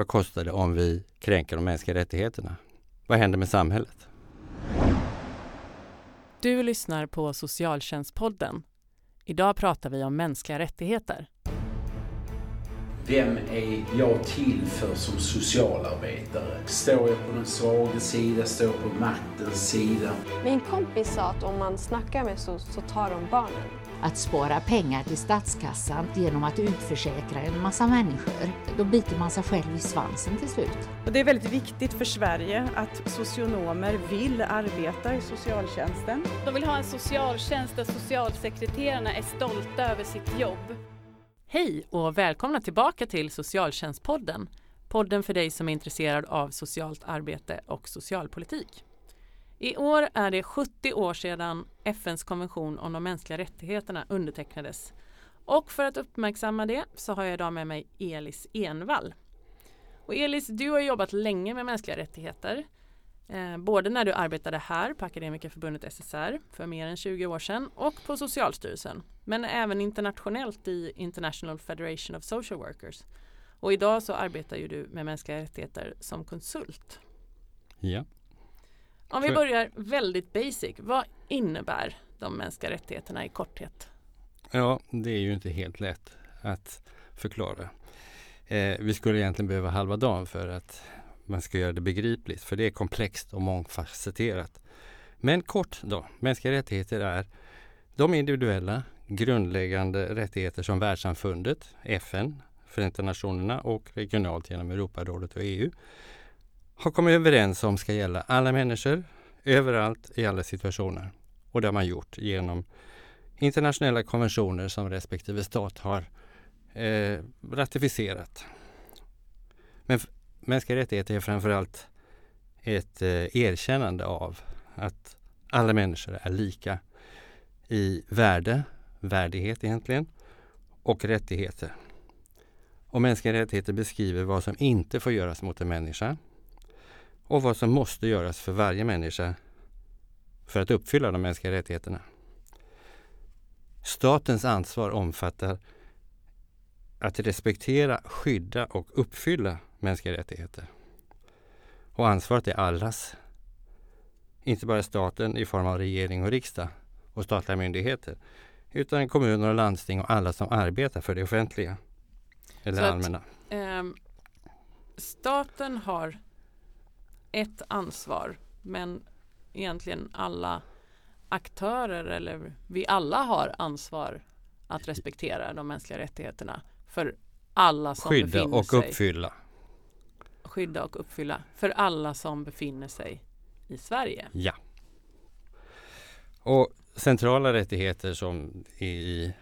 Vad kostar det om vi kränker de mänskliga rättigheterna? Vad händer med samhället? Du lyssnar på Socialtjänstpodden. Idag pratar vi om mänskliga rättigheter. Vem är jag till för som socialarbetare? Står jag på den svaga sida? Står jag på maktens sida? Min kompis sa att om man snackar med så, så tar de barnen. Att spara pengar till statskassan genom att utförsäkra en massa människor, då biter man sig själv i svansen till slut. Och det är väldigt viktigt för Sverige att socionomer vill arbeta i socialtjänsten. De vill ha en socialtjänst där socialsekreterarna är stolta över sitt jobb. Hej och välkomna tillbaka till Socialtjänstpodden. Podden för dig som är intresserad av socialt arbete och socialpolitik. I år är det 70 år sedan FNs konvention om de mänskliga rättigheterna undertecknades. Och för att uppmärksamma det så har jag idag med mig Elis Envall. Och Elis, du har jobbat länge med mänskliga rättigheter. Eh, både när du arbetade här på Akademikerförbundet SSR för mer än 20 år sedan och på Socialstyrelsen. Men även internationellt i International Federation of Social Workers. Och idag så arbetar ju du med mänskliga rättigheter som konsult. Ja. Om vi börjar väldigt basic, vad innebär de mänskliga rättigheterna i korthet? Ja, det är ju inte helt lätt att förklara. Eh, vi skulle egentligen behöva halva dagen för att man ska göra det begripligt, för det är komplext och mångfacetterat. Men kort då, mänskliga rättigheter är de individuella grundläggande rättigheter som världssamfundet, FN, Förenta Nationerna och regionalt genom Europarådet och EU har kommit överens om ska gälla alla människor, överallt, i alla situationer. Och det har man gjort genom internationella konventioner som respektive stat har eh, ratificerat. Men mänskliga rättigheter är framförallt ett eh, erkännande av att alla människor är lika i värde, värdighet egentligen, och rättigheter. Och mänskliga rättigheter beskriver vad som inte får göras mot en människa och vad som måste göras för varje människa för att uppfylla de mänskliga rättigheterna. Statens ansvar omfattar att respektera, skydda och uppfylla mänskliga rättigheter. Och ansvaret är allas. Inte bara staten i form av regering och riksdag och statliga myndigheter utan kommuner och landsting och alla som arbetar för det offentliga eller Så allmänna. Att, eh, staten har ett ansvar men egentligen alla aktörer eller vi alla har ansvar att respektera de mänskliga rättigheterna för alla som Skydda befinner och sig uppfylla. skydda och uppfylla för alla som befinner sig i Sverige. Ja. Och centrala rättigheter som är i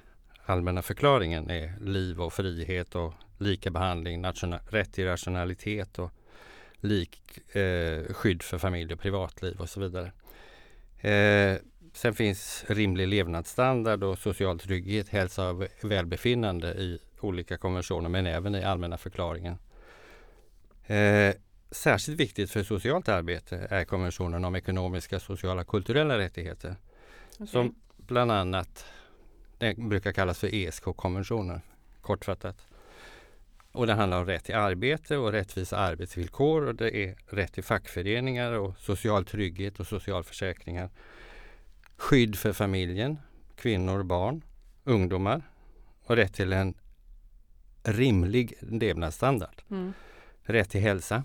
allmänna förklaringen är liv och frihet och lika behandling, rätt till rationalitet och lik eh, skydd för familj och privatliv och så vidare. Eh, sen finns rimlig levnadsstandard och social trygghet, hälsa och välbefinnande i olika konventioner men även i allmänna förklaringen. Eh, särskilt viktigt för socialt arbete är konventionen om ekonomiska, sociala och kulturella rättigheter. Okay. Som bland annat den brukar kallas för ESK-konventionen, kortfattat. Och det handlar om rätt till arbete och rättvisa arbetsvillkor och det är rätt till fackföreningar och social trygghet och socialförsäkringar. Skydd för familjen, kvinnor, barn, ungdomar och rätt till en rimlig levnadsstandard. Mm. Rätt till hälsa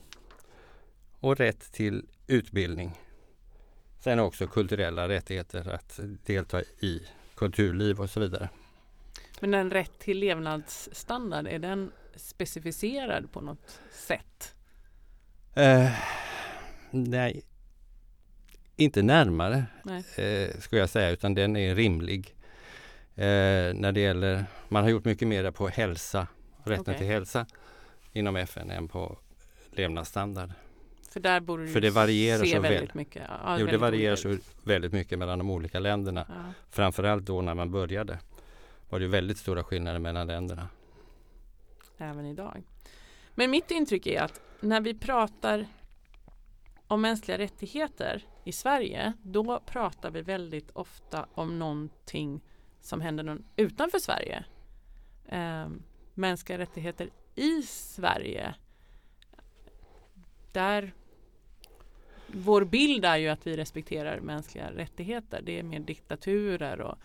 och rätt till utbildning. Sen också kulturella rättigheter att delta i kulturliv och så vidare. Men den rätt till levnadsstandard, är den specificerad på något sätt? Uh, nej, inte närmare. Uh, skulle jag säga utan den är rimlig. Uh, när det gäller, man har gjort mycket mer på hälsa, rätten okay. till hälsa inom FN än på levnadsstandard. För där borde För det varierar så väldigt väl. mycket. Ja, jo, det varierar så väldigt mycket mellan de olika länderna. Ja. Framförallt då när man började var det väldigt stora skillnader mellan länderna. Även idag. Men mitt intryck är att när vi pratar om mänskliga rättigheter i Sverige, då pratar vi väldigt ofta om någonting som händer någon utanför Sverige. Eh, mänskliga rättigheter i Sverige där vår bild är ju att vi respekterar mänskliga rättigheter. Det är mer diktaturer och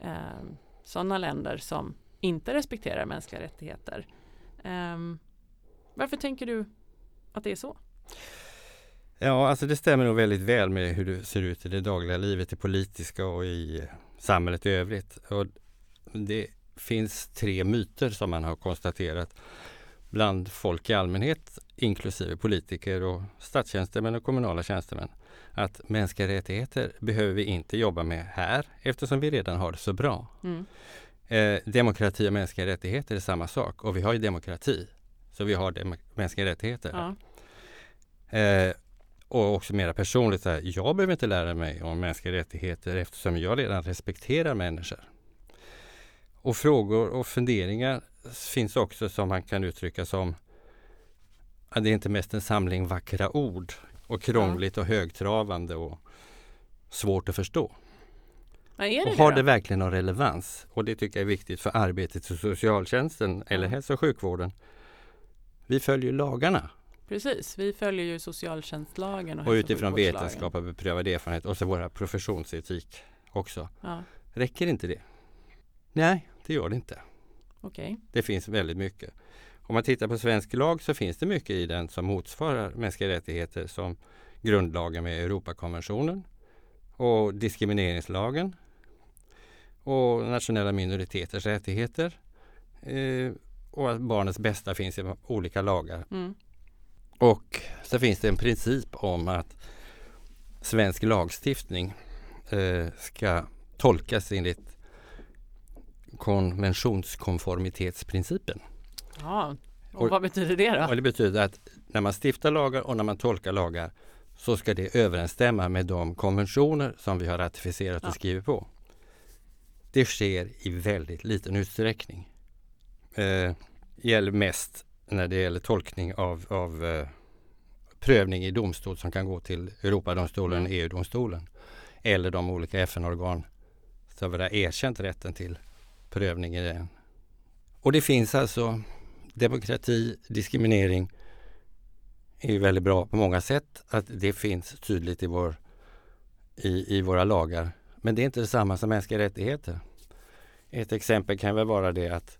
eh, sådana länder som inte respekterar mänskliga rättigheter. Eh, varför tänker du att det är så? Ja, alltså det stämmer nog väldigt väl med hur det ser ut i det dagliga livet, det politiska och i samhället i övrigt. Och det finns tre myter som man har konstaterat bland folk i allmänhet, inklusive politiker och statstjänstemän och kommunala tjänstemän. Att mänskliga rättigheter behöver vi inte jobba med här eftersom vi redan har det så bra. Mm. Eh, demokrati och mänskliga rättigheter är samma sak och vi har ju demokrati. Så vi har dem- mänskliga rättigheter. Ja. Eh, och också mera personligt, så här, jag behöver inte lära mig om mänskliga rättigheter eftersom jag redan respekterar människor. Och frågor och funderingar finns också som man kan uttrycka som att det är inte mest en samling vackra ord och krångligt och högtravande och svårt att förstå. Ja, och har det, det verkligen någon relevans? Och det tycker jag är viktigt för arbetet i socialtjänsten eller hälso och sjukvården. Vi följer lagarna. Precis, vi följer ju socialtjänstlagen och, och utifrån vetenskap och beprövad erfarenhet och så våra professionsetik också. Ja. Räcker inte det? Nej, det gör det inte. Okay. Det finns väldigt mycket. Om man tittar på svensk lag så finns det mycket i den som motsvarar mänskliga rättigheter som grundlagen med Europakonventionen och diskrimineringslagen och nationella minoriteters rättigheter eh, och att barnets bästa finns i olika lagar. Mm. Och så finns det en princip om att svensk lagstiftning eh, ska tolkas enligt konventionskonformitetsprincipen. Ja, och, och vad betyder det då? Och det betyder att när man stiftar lagar och när man tolkar lagar så ska det överensstämma med de konventioner som vi har ratificerat och ja. skrivit på. Det sker i väldigt liten utsträckning. Eh, gäller mest när det gäller tolkning av, av eh, prövning i domstol som kan gå till Europadomstolen, mm. EU-domstolen eller de olika FN-organ som har erkänt rätten till prövning i den. Och det finns alltså demokrati, diskriminering är ju väldigt bra på många sätt. Att det finns tydligt i, vår, i, i våra lagar. Men det är inte detsamma som mänskliga rättigheter. Ett exempel kan väl vara det att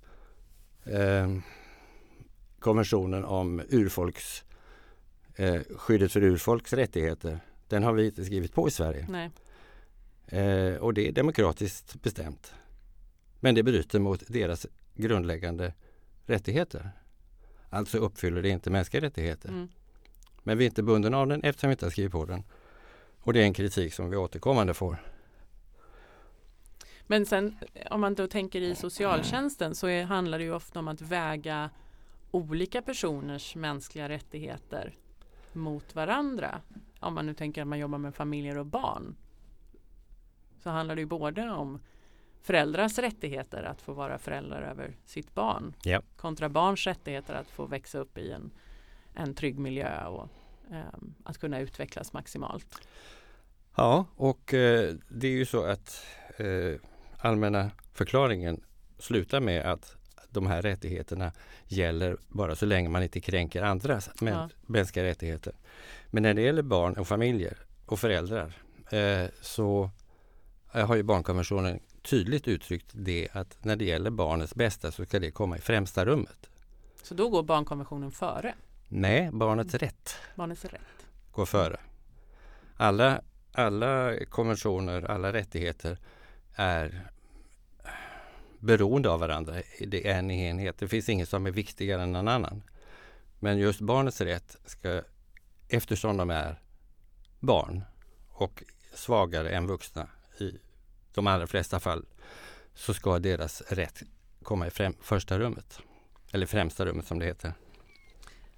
eh, konventionen om urfolks, eh, skyddet för urfolks rättigheter, den har vi inte skrivit på i Sverige. Eh, och det är demokratiskt bestämt. Men det bryter mot deras grundläggande rättigheter. Alltså uppfyller det inte mänskliga rättigheter. Mm. Men vi är inte bundna av den eftersom vi inte har skrivit på den. Och det är en kritik som vi återkommande får. Men sen om man då tänker i socialtjänsten så är, handlar det ju ofta om att väga olika personers mänskliga rättigheter mot varandra. Om man nu tänker att man jobbar med familjer och barn. Så handlar det ju både om föräldrars rättigheter att få vara föräldrar över sitt barn ja. kontra barns rättigheter att få växa upp i en, en trygg miljö och um, att kunna utvecklas maximalt. Ja, och eh, det är ju så att eh, allmänna förklaringen slutar med att de här rättigheterna gäller bara så länge man inte kränker andras ja. mänskliga rättigheter. Men när det gäller barn och familjer och föräldrar eh, så har ju barnkonventionen tydligt uttryckt det att när det gäller barnets bästa så ska det komma i främsta rummet. Så då går barnkonventionen före? Nej, barnets rätt, barnets rätt. går före. Alla, alla konventioner, alla rättigheter är beroende av varandra. Det är en enhet. Det finns inget som är viktigare än någon annan. Men just barnets rätt ska, eftersom de är barn och svagare än vuxna i de allra flesta fall så ska deras rätt komma i främ, första rummet. Eller främsta rummet som det heter.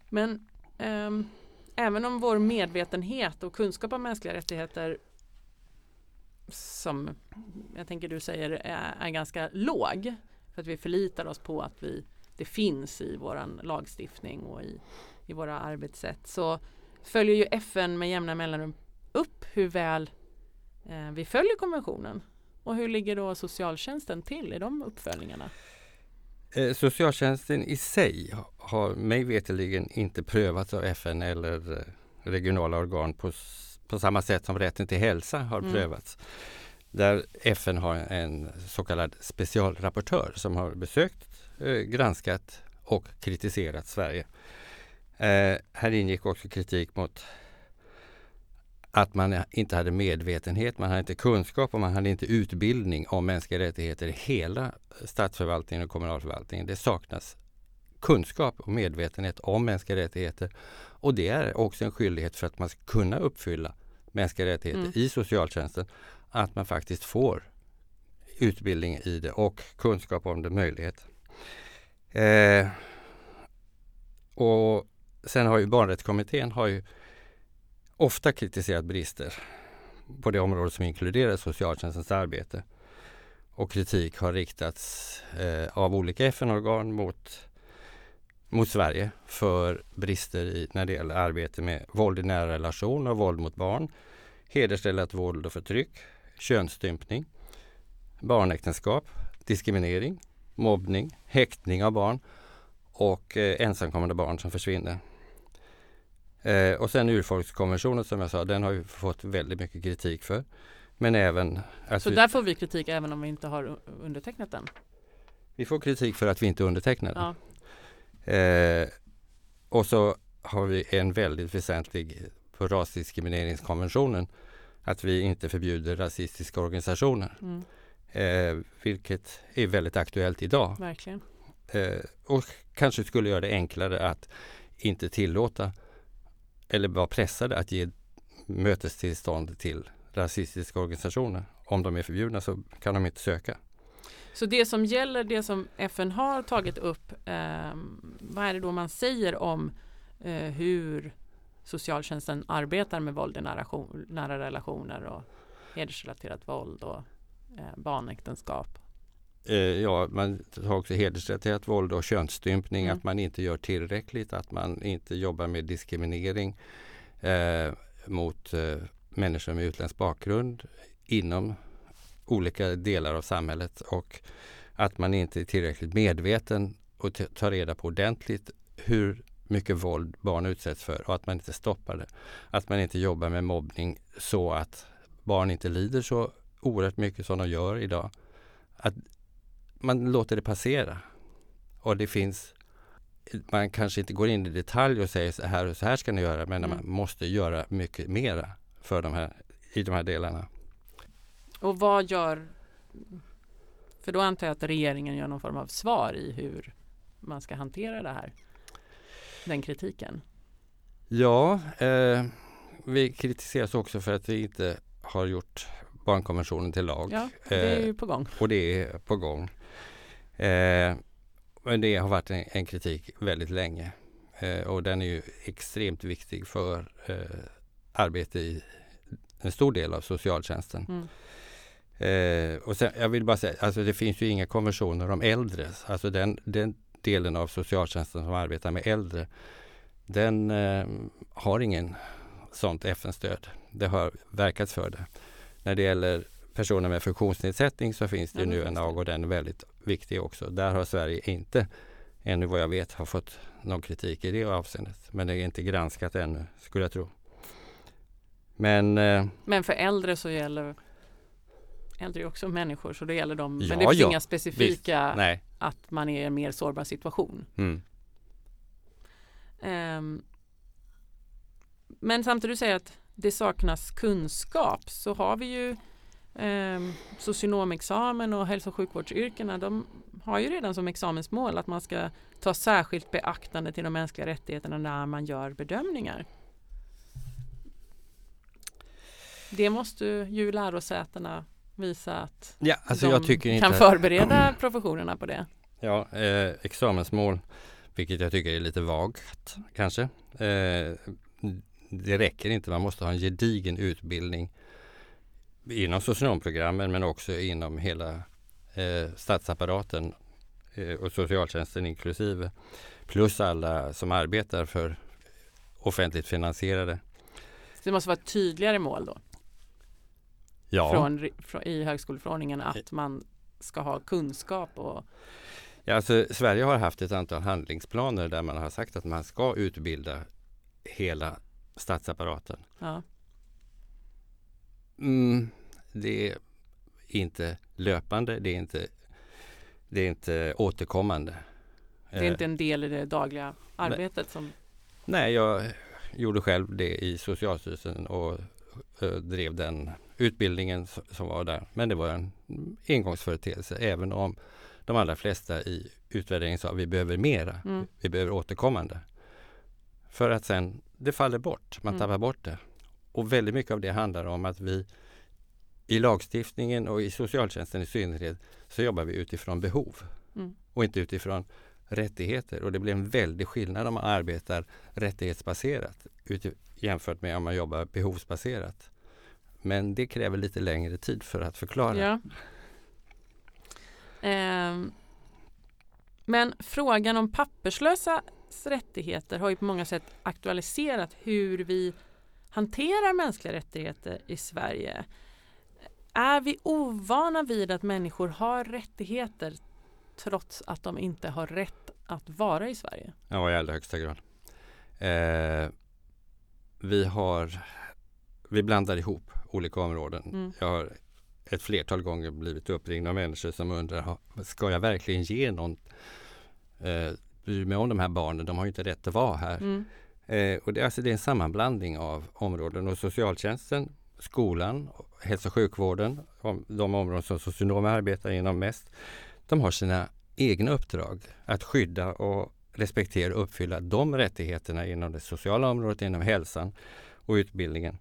Men um, även om vår medvetenhet och kunskap om mänskliga rättigheter som jag tänker du säger är, är ganska låg för att vi förlitar oss på att vi, det finns i våran lagstiftning och i, i våra arbetssätt så följer ju FN med jämna mellanrum upp hur väl eh, vi följer konventionen. Och hur ligger då socialtjänsten till i de uppföljningarna? Eh, socialtjänsten i sig har mig veterligen inte prövats av FN eller eh, regionala organ på, på samma sätt som rätten till hälsa har mm. prövats. Där FN har en så kallad specialrapportör som har besökt, eh, granskat och kritiserat Sverige. Eh, här ingick också kritik mot att man inte hade medvetenhet, man hade inte kunskap och man hade inte utbildning om mänskliga rättigheter i hela statsförvaltningen och kommunalförvaltningen. Det saknas kunskap och medvetenhet om mänskliga rättigheter. Och det är också en skyldighet för att man ska kunna uppfylla mänskliga rättigheter mm. i socialtjänsten. Att man faktiskt får utbildning i det och kunskap om det, möjlighet. Eh, och sen har ju barnrättskommittén har ju ofta kritiserat brister på det område som inkluderar socialtjänstens arbete. Och kritik har riktats eh, av olika FN-organ mot, mot Sverige för brister i, när det gäller arbete med våld i nära relationer och våld mot barn, hedersrelaterat våld och förtryck, könsstympning, barnäktenskap, diskriminering, mobbning, häktning av barn och eh, ensamkommande barn som försvinner. Eh, och sen urfolkskonventionen som jag sa, den har ju fått väldigt mycket kritik för. Men även... Så vi, där får vi kritik även om vi inte har undertecknat den? Vi får kritik för att vi inte undertecknar den. Ja. Eh, och så har vi en väldigt väsentlig på rasdiskrimineringskonventionen att vi inte förbjuder rasistiska organisationer. Mm. Eh, vilket är väldigt aktuellt idag. Verkligen. Eh, och kanske skulle göra det enklare att inte tillåta eller vara pressade att ge mötestillstånd till rasistiska organisationer. Om de är förbjudna så kan de inte söka. Så det som gäller, det som FN har tagit upp, eh, vad är det då man säger om eh, hur socialtjänsten arbetar med våld i nära, nära relationer och hedersrelaterat våld och eh, barnäktenskap? Eh, ja, man har också hedersrelaterat våld och könsstympning, mm. att man inte gör tillräckligt, att man inte jobbar med diskriminering eh, mot eh, människor med utländsk bakgrund inom olika delar av samhället och att man inte är tillräckligt medveten och tar reda på ordentligt hur mycket våld barn utsätts för och att man inte stoppar det. Att man inte jobbar med mobbning så att barn inte lider så oerhört mycket som de gör idag. Att man låter det passera. Och det finns man kanske inte går in i detalj och säger så här och så här ska ni göra men mm. man måste göra mycket mera för de här, i de här delarna. Och vad gör för då antar jag att regeringen gör någon form av svar i hur man ska hantera det här. Den kritiken. Ja, eh, vi kritiseras också för att vi inte har gjort barnkonventionen till lag. Ja, det är ju på gång. Eh, och det är på gång. Eh, men det har varit en, en kritik väldigt länge eh, och den är ju extremt viktig för eh, arbete i en stor del av socialtjänsten. Mm. Eh, och sen, jag vill bara säga, alltså det finns ju inga konventioner om äldre. Alltså den, den delen av socialtjänsten som arbetar med äldre, den eh, har ingen sånt FN-stöd. Det har verkats för det. När det gäller personer med funktionsnedsättning så finns det ja, nu en lag och den är väldigt viktig också. Där har Sverige inte, ännu vad jag vet, har fått någon kritik i det avseendet. Men det är inte granskat ännu, skulle jag tro. Men, eh, men för äldre så gäller Äldre är också människor så då gäller de ja, Men det finns ja, inga specifika att man är i en mer sårbar situation. Mm. Um, men samtidigt du säger att det saknas kunskap så har vi ju eh, socionomexamen och hälso och sjukvårdsyrkena de har ju redan som examensmål att man ska ta särskilt beaktande till de mänskliga rättigheterna när man gör bedömningar. Det måste ju lärosätena visa att ja, alltså de kan förbereda professionerna på det. Ja, eh, examensmål, vilket jag tycker är lite vagt kanske. Eh, det räcker inte, man måste ha en gedigen utbildning inom socionomprogrammen men också inom hela eh, statsapparaten eh, och socialtjänsten inklusive. Plus alla som arbetar för offentligt finansierade. Så det måste vara tydligare mål då? Ja. Från, från, I högskoleförordningen att man ska ha kunskap och Ja, alltså, Sverige har haft ett antal handlingsplaner där man har sagt att man ska utbilda hela statsapparaten. Ja. Mm, det är inte löpande, det är inte, det är inte återkommande. Det är Eh, inte en del i det dagliga arbetet som Nej, jag gjorde själv det i Socialstyrelsen och eh, drev den utbildningen som var där. Men det var en engångsföreteelse även om de allra flesta i utvärderingen sa att vi behöver mera. Mm. Vi behöver återkommande. För att sen, det faller bort, man Mm. tappar bort det. Och väldigt mycket av det handlar om att vi i lagstiftningen och i socialtjänsten i synnerhet så jobbar vi utifrån behov Mm. och inte utifrån rättigheter. Och det blir en väldig skillnad om man arbetar rättighetsbaserat jämfört med om man jobbar behovsbaserat. Men det kräver lite längre tid för att förklara. Ja. Ehm, men frågan om papperslösas rättigheter har ju på många sätt aktualiserat hur vi hanterar mänskliga rättigheter i Sverige. Är vi ovana vid att människor har rättigheter trots att de inte har rätt att vara i Sverige? Ja, i allra högsta grad. Eh, vi har vi blandar ihop olika områden. Mm. Jag har ett flertal gånger blivit uppringd av människor som undrar, "Ha, ska jag verkligen ge någon eh, bry mig om de här barnen? De har ju inte rätt att vara här. Mm. Eh, och det, är alltså, det är en sammanblandning av områden och socialtjänsten, skolan, hälso och sjukvården, de områden som socionomer arbetar inom mest. De har sina egna uppdrag att skydda och respektera och uppfylla de rättigheterna inom det sociala området, inom hälsan och utbildningen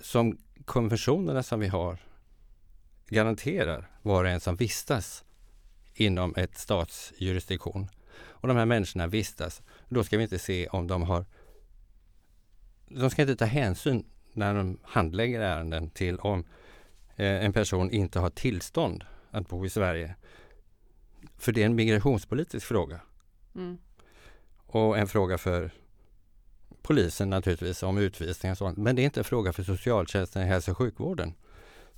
som konventionerna som vi har garanterar var och en som vistas inom ett statsjurisdiktion. Och de här människorna vistas, då ska vi inte se om de har de ska inte ta hänsyn när de handlägger ärenden till om eh, en person inte har tillstånd att bo i Sverige. För det är en migrationspolitisk fråga Mm. och en fråga för polisen naturligtvis om utvisning och sånt. Men det är inte en fråga för socialtjänsten i hälso och sjukvården.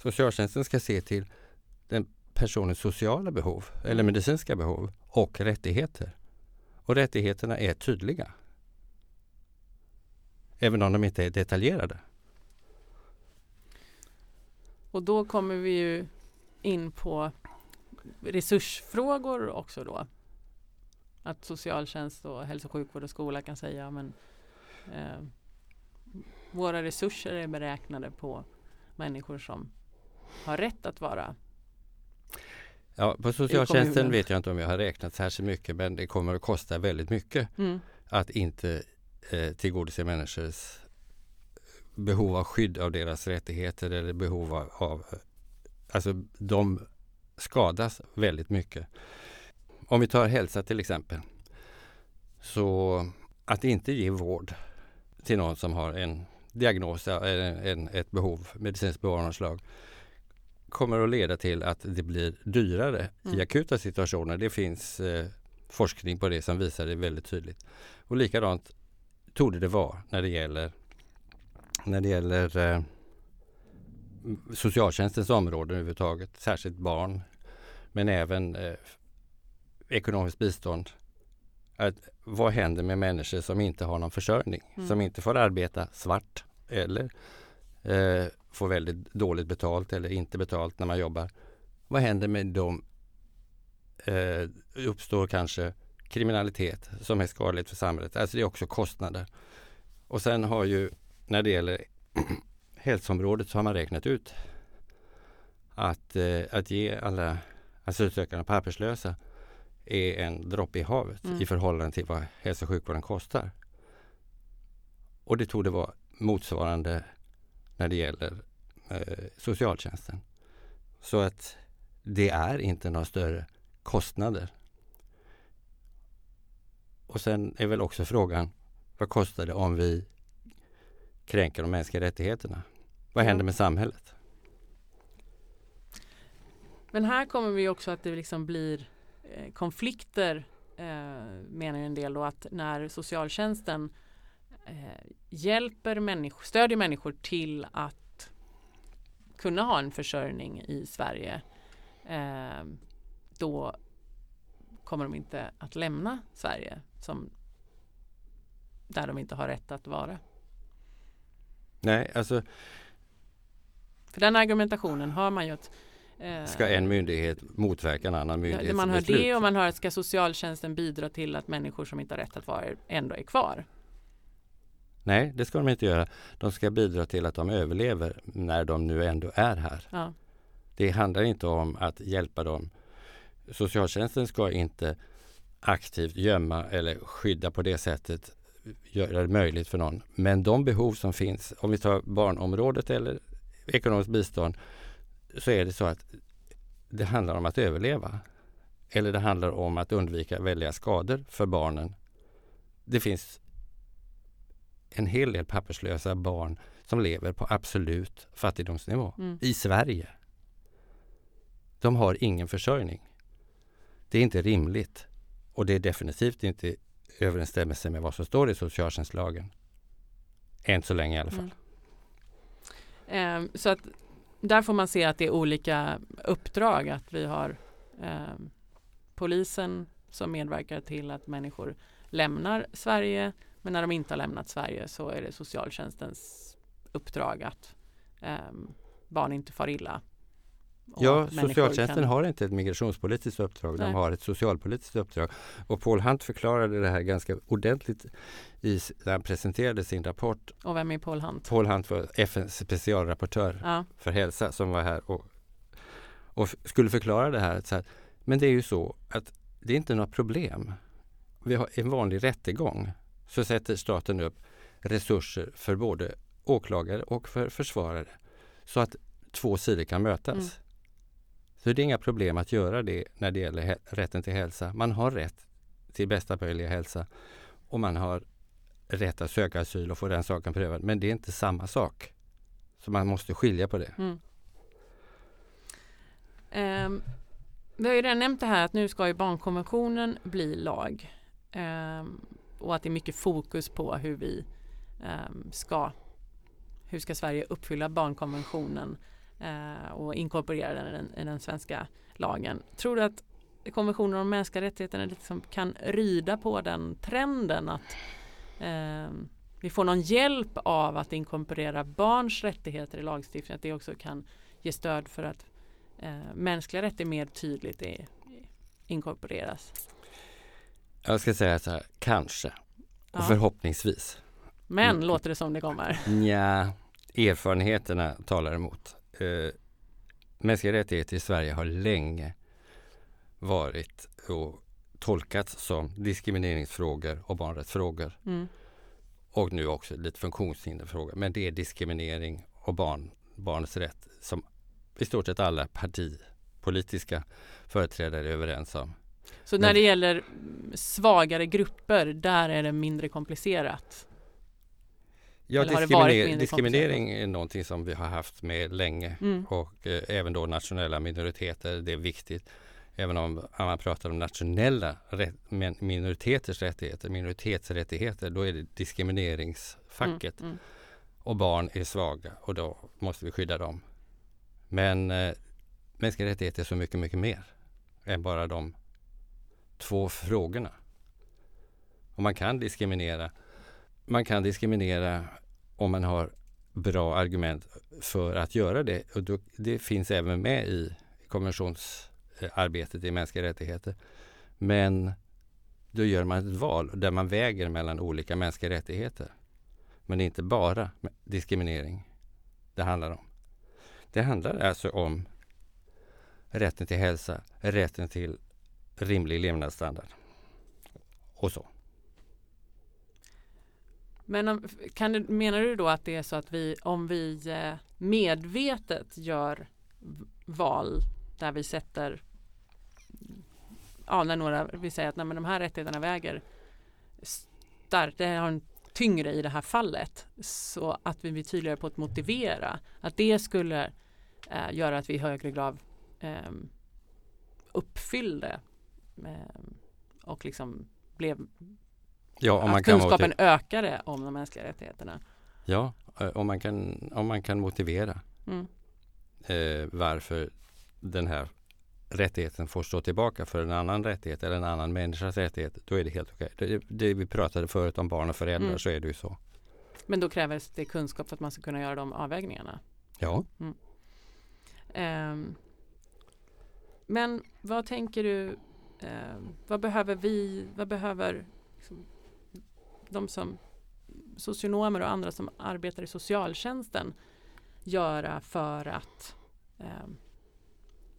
Socialtjänsten ska se till den personens sociala behov eller medicinska behov och rättigheter. Och rättigheterna är tydliga. Även om de inte är detaljerade. Och då kommer vi ju in på resursfrågor också då. Att socialtjänst och hälso och sjukvård och skola kan säga men eh, våra resurser är beräknade på människor som har rätt att vara Ja, på socialtjänsten vet jag inte om jag har räknat särskilt mycket men det kommer att kosta väldigt mycket mm, att inte eh, tillgodose människors behov av skydd av deras rättigheter eller behov av, av alltså de skadas väldigt mycket. Om vi tar hälsa till exempel. Så att inte ge vård till någon som har en diagnos eller ett behov, medicinskt behov av något slag kommer att leda till att det blir dyrare Mm. i akuta situationer. Det finns eh, forskning på det som visar det väldigt tydligt. Och likadant torde det vara när det gäller, när det gäller eh, socialtjänstens område överhuvudtaget, särskilt barn, men även eh, ekonomiskt bistånd. Att, vad händer med människor som inte har någon försörjning, Mm. som inte får arbeta svart eller eh, får väldigt dåligt betalt eller inte betalt när man jobbar. Vad händer med dem? Eh, uppstår kanske kriminalitet som är skadligt för samhället. Alltså det är också kostnader. Och sen har ju när det gäller hälsoområdet så har man räknat ut att, eh, att ge alla asylsökande och papperslösa är en droppe i havet Mm. i förhållande till vad hälso och sjukvården kostar. Och det tog det vara motsvarande när det gäller eh, socialtjänsten. Så att det är inte några större kostnader. Och sen är väl också frågan, vad kostar det om vi kränker de mänskliga rättigheterna? Vad händer med samhället? Men här kommer vi också att det liksom blir eh, konflikter eh, menar en del då att när socialtjänsten eh, hjälper människor, stödjer människor till att kunna ha en försörjning i Sverige eh, då kommer de inte att lämna Sverige som där de inte har rätt att vara. Nej, alltså För den argumentationen har man ju att ska en myndighet motverka en annan Ja, myndighets man hör beslut? det och man hör att ska socialtjänsten bidra till att människor som inte har rätt att vara ändå är kvar. Nej, det ska de inte göra. De ska bidra till att de överlever när de nu ändå är här. Ja. Det handlar inte om att hjälpa dem. Socialtjänsten ska inte aktivt gömma eller skydda på det sättet, göra det möjligt för någon. Men de behov som finns, om vi tar barnområdet eller ekonomiskt bistånd, så är det så att det handlar om att överleva. Eller det handlar om att undvika väldiga skador för barnen. Det finns en hel del papperslösa barn som lever på absolut fattigdomsnivå Mm. i Sverige. De har ingen försörjning. Det är inte rimligt och det är definitivt inte i överensstämmelse med vad som står i socialtjänstlagen. Än så länge i alla fall. Mm. Eh, så att där får man se att det är olika uppdrag. Att vi har eh, polisen som medverkar till att människor lämnar Sverige. Men när de inte har lämnat Sverige så är det socialtjänstens uppdrag att eh, barn inte far illa. Ja, socialtjänsten kan- har inte ett migrationspolitiskt uppdrag, Nej. de har ett socialpolitiskt uppdrag. Och Paul Hunt förklarade det här ganska ordentligt i, när han presenterade sin rapport. Och vem är Paul Hunt? Paul Hunt var FNs specialrapportör Ja, för hälsa som var här och, och skulle förklara det här. Så här. Men det är ju så att det är inte några problem. Vi har en vanlig rättegång så sätter staten upp resurser för både åklagare och för försvarare så att två sidor kan mötas. Mm. Så det är inga problem att göra det när det gäller rätten till hälsa. Man har rätt till bästa möjliga hälsa och man har rätt att söka asyl och få den saken prövad. Men det är inte samma sak. Så man måste skilja på det. Mm. Ehm, vi har ju redan nämnt det här att nu ska ju barnkonventionen bli lag. Ehm, och att det är mycket fokus på hur vi ehm, ska hur ska Sverige uppfylla barnkonventionen eh, och inkorporera den i, den i den svenska lagen. Tror du att konventionen om mänskliga rättigheterna liksom kan rida på den trenden att ehm, vi får någon hjälp av att inkorporera barns rättigheter i lagstiftningen. Att det också kan ge stöd för att eh, mänskliga rättigheter mer tydligt är, inkorporeras. Jag ska säga så här, kanske och Ja. förhoppningsvis. Men Mm. låter det som det kommer. Nja, erfarenheterna talar emot. Eh, mänskliga rättigheter i Sverige har länge varit och tolkats som diskrimineringsfrågor och barnrättsfrågor. Mm. Och nu också lite funktionshinderfrågor. Men det är diskriminering och barn, barnets rätt som i stort sett alla partipolitiska företrädare är överens om. Så Men- när det gäller svagare grupper, där är det mindre komplicerat. Ja, diskriminer- diskriminering är någonting som vi har haft med länge Mm. och eh, även då nationella minoriteter, det är viktigt. Även om man pratar om nationella rätt, minoriteters rättigheter, minoritetsrättigheter, då är det diskrimineringsfacket. Mm. Mm. Och barn är svaga och då måste vi skydda dem. Men eh, mänskliga rättigheter är så mycket, mycket mer än bara de två frågorna. Och man kan diskriminera. Man kan diskriminera om man har bra argument för att göra det. Och då, det finns även med i konventionsarbetet i mänskliga rättigheter. Men då gör man ett val där man väger mellan olika mänskliga rättigheter. Men det är inte bara diskriminering det handlar om. Det handlar alltså om rätten till hälsa, rätten till rimlig levnadsstandard och så. Men om, kan du, menar du då att det är så att vi, om vi eh, medvetet gör val där vi sätter, ja när några, vi säger att nej, men de här rättigheterna väger starkt, det har en tyngre i det här fallet, så att vi blir tydligare på att motivera, att det skulle eh, göra att vi i högre grad eh, uppfyllde eh, och liksom blev Ja, om man att kan kunskapen motiv- ökade om de mänskliga rättigheterna. ja, eh, om man kan, om man kan motivera Mm. eh, varför den här rättigheten får stå tillbaka för en annan rättighet eller en annan människas rättighet, då är det helt okej. Det, det vi pratade förut om barn och föräldrar, Mm. så är det ju så. Men då krävs det kunskap för att man ska kunna göra de avvägningarna. Ja, Ehm, men vad tänker du, ehm, vad behöver vi, vad behöver liksom, de som socionomer och andra som arbetar i socialtjänsten göra för att eh,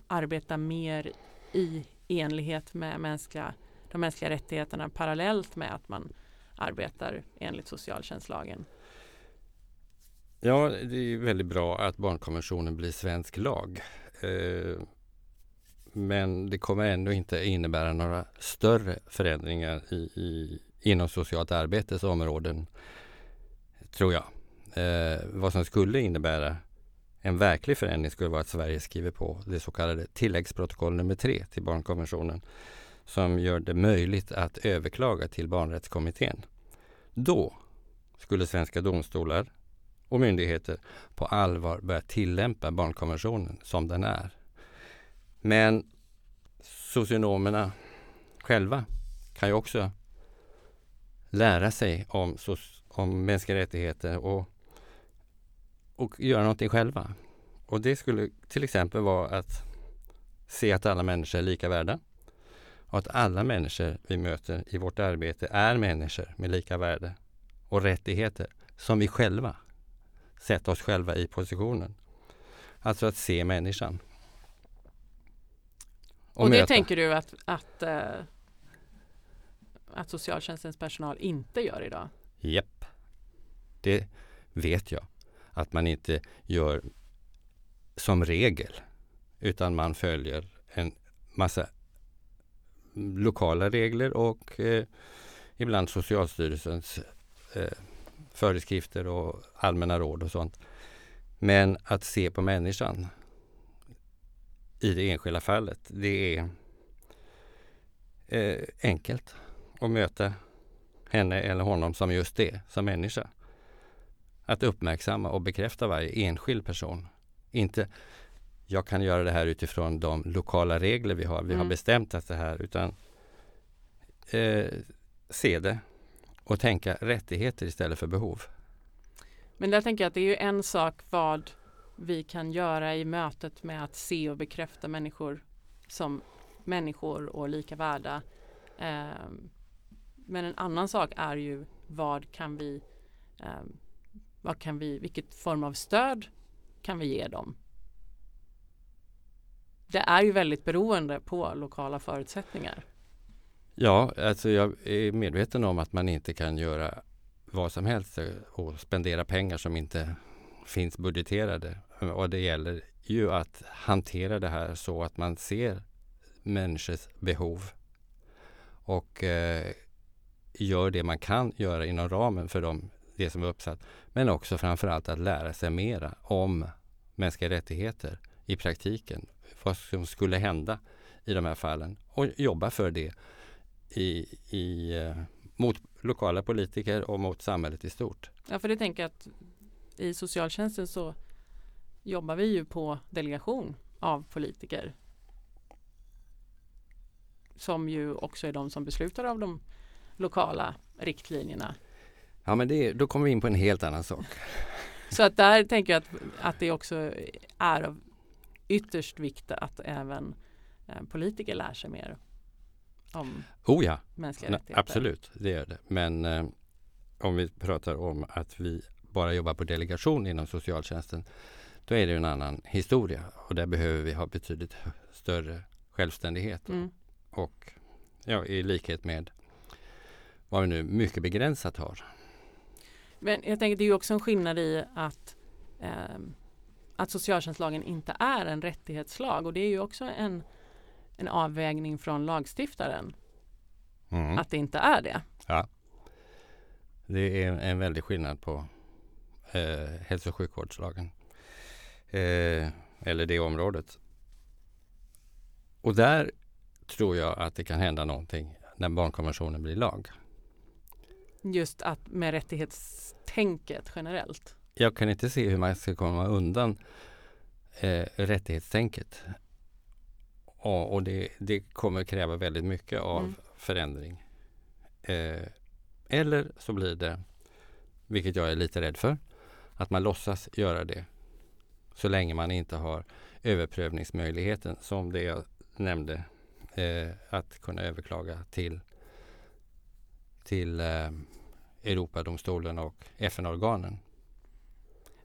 arbeta mer i enlighet med mänskliga, de mänskliga rättigheterna parallellt med att man arbetar enligt socialtjänstlagen? ja det är väldigt bra att barnkonventionen blir svensk lag. Eh, men det kommer ändå inte innebära några större förändringar i, i, inom socialt arbetes områden, tror jag. Eh, vad som skulle innebära en verklig förändring skulle vara att Sverige skriver på det så kallade tilläggsprotokoll nummer tre till barnkonventionen som gör det möjligt att överklaga till barnrättskommittén. Då skulle svenska domstolar och myndigheter på allvar börja tillämpa barnkonventionen som den är. Men socionomerna själva kan ju också lära sig om, om mänskliga rättigheter och, och göra någonting själva. Och det skulle till exempel vara att se att alla människor är lika värda och att alla människor vi möter i vårt arbete är människor med lika värde och rättigheter som vi själva sätter oss själva i positionen. Alltså att se människan. Och, det möta. tänker du att, att, eh, att socialtjänstens personal inte gör idag? Japp. Det vet jag att man inte gör som regel. Utan man följer en massa lokala regler och eh, ibland Socialstyrelsens eh, föreskrifter och allmänna råd och sånt. Men att se på människan i det enskilda fallet, det är eh, enkelt att möta henne eller honom som just det, som människa. Att uppmärksamma och bekräfta varje enskild person. Inte jag kan göra det här utifrån de lokala regler vi har. Vi har Mm. bestämt att det här utan eh, se det och tänka rättigheter istället för behov. Men där tänker jag att det är ju en sak vad vi kan göra i mötet med att se och bekräfta människor som människor och lika värda. Ehm, men en annan sak är ju vad kan vi, eh, vad kan vi, vilket form av stöd kan vi ge dem? Det är ju väldigt beroende på lokala förutsättningar. Ja, alltså jag är medveten om att man inte kan göra vad som helst och spendera pengar som inte finns budgeterade. Och det gäller ju att hantera det här så att man ser människors behov och eh, gör det man kan göra inom ramen för de, det som är uppsatt. Men också framförallt att lära sig mera om mänskliga rättigheter i praktiken. Vad som skulle hända i de här fallen och jobba för det i, i, eh, mot lokala politiker och mot samhället i stort. Ja, för det tänker jag att i socialtjänsten så jobbar vi ju på delegation av politiker. Som ju också är de som beslutar av de lokala riktlinjerna. Ja, men det, då kommer vi in på en helt annan sak. Så att där tänker jag att, att det också är av ytterst vikt att även eh, politiker lär sig mer om Oh ja, mänskliga rättigheter. absolut, det gör det. Men eh, om vi pratar om att vi bara jobbar på delegation inom socialtjänsten, då är det en annan historia och där behöver vi ha betydligt större självständighet. Mm. Och ja, i likhet med vad vi nu mycket begränsat har. Men jag tänker det är ju också en skillnad i att, ehm, att socialtjänstlagen inte är en rättighetslag och det är ju också en, en avvägning från lagstiftaren Mm. att det inte är det. Det är en väldig skillnad på eh, hälso och sjukvårdslagen. Eh, eller det området. Och där tror jag att det kan hända någonting när barnkonventionen blir lag. Just att med rättighetstänket generellt. Jag kan inte se hur man ska komma undan eh, rättighetstänket och, och det, det kommer kräva väldigt mycket av Mm. förändring. Eh, eller så blir det, vilket jag är lite rädd för, att man låtsas göra det så länge man inte har överprövningsmöjligheten som det jag nämnde, eh, att kunna överklaga till, till eh, Europadomstolen och FN-organen.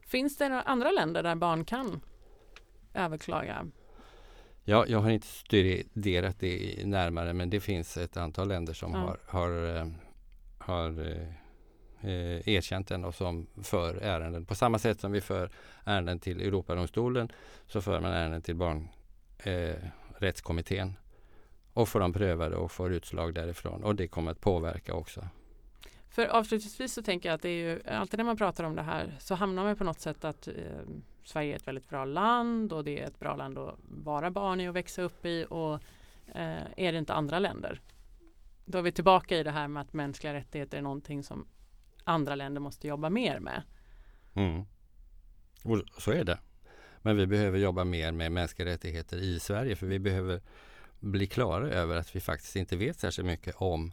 Finns det några andra länder där barn kan överklaga? Ja, jag har inte studerat det närmare men det finns ett antal länder som Ja. har, har, eh, har eh, eh, erkänt den och som för ärenden. På samma sätt som vi för ärenden till Europadomstolen så för man ärenden till barnrättskommittén eh, och får dem prövade och får utslag därifrån och det kommer att påverka också. För avslutningsvis så tänker jag att det är ju alltid när man pratar om det här så hamnar man på något sätt att eh, Sverige är ett väldigt bra land och det är ett bra land att vara barn i och växa upp i och eh, är det inte andra länder? Då är vi tillbaka i det här med att mänskliga rättigheter är någonting som andra länder måste jobba mer med. Mm. Och så är det. Men vi behöver jobba mer med mänskliga rättigheter i Sverige för vi behöver bli klara över att vi faktiskt inte vet särskilt mycket om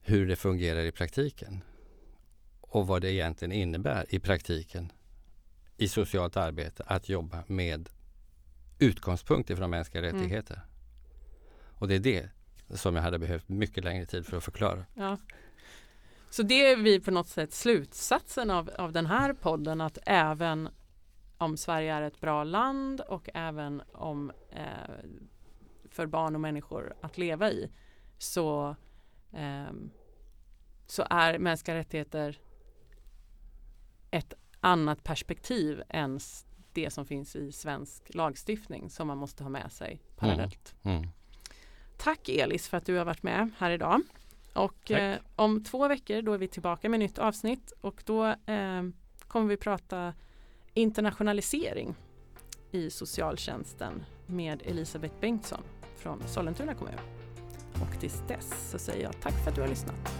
hur det fungerar i praktiken och vad det egentligen innebär i praktiken i socialt arbete att jobba med utgångspunkt ifrån mänskliga Mm. rättigheter. Och det är det som jag hade behövt mycket längre tid för att förklara. Ja. Så det är vi på något sätt slutsatsen av, av den här podden att även om Sverige är ett bra land och även om eh, för barn och människor att leva i så, ehm, så är mänskliga rättigheter ett annat perspektiv än det som finns i svensk lagstiftning som man måste ha med sig parallellt. Mm. Tack Elis för att du har varit med här idag. Och eh, om två veckor då är vi tillbaka med nytt avsnitt och då eh, kommer vi prata internationalisering i socialtjänsten med Elisabeth Bengtsson från Sollentuna kommun. Och tills dess så säger jag tack för att du har lyssnat.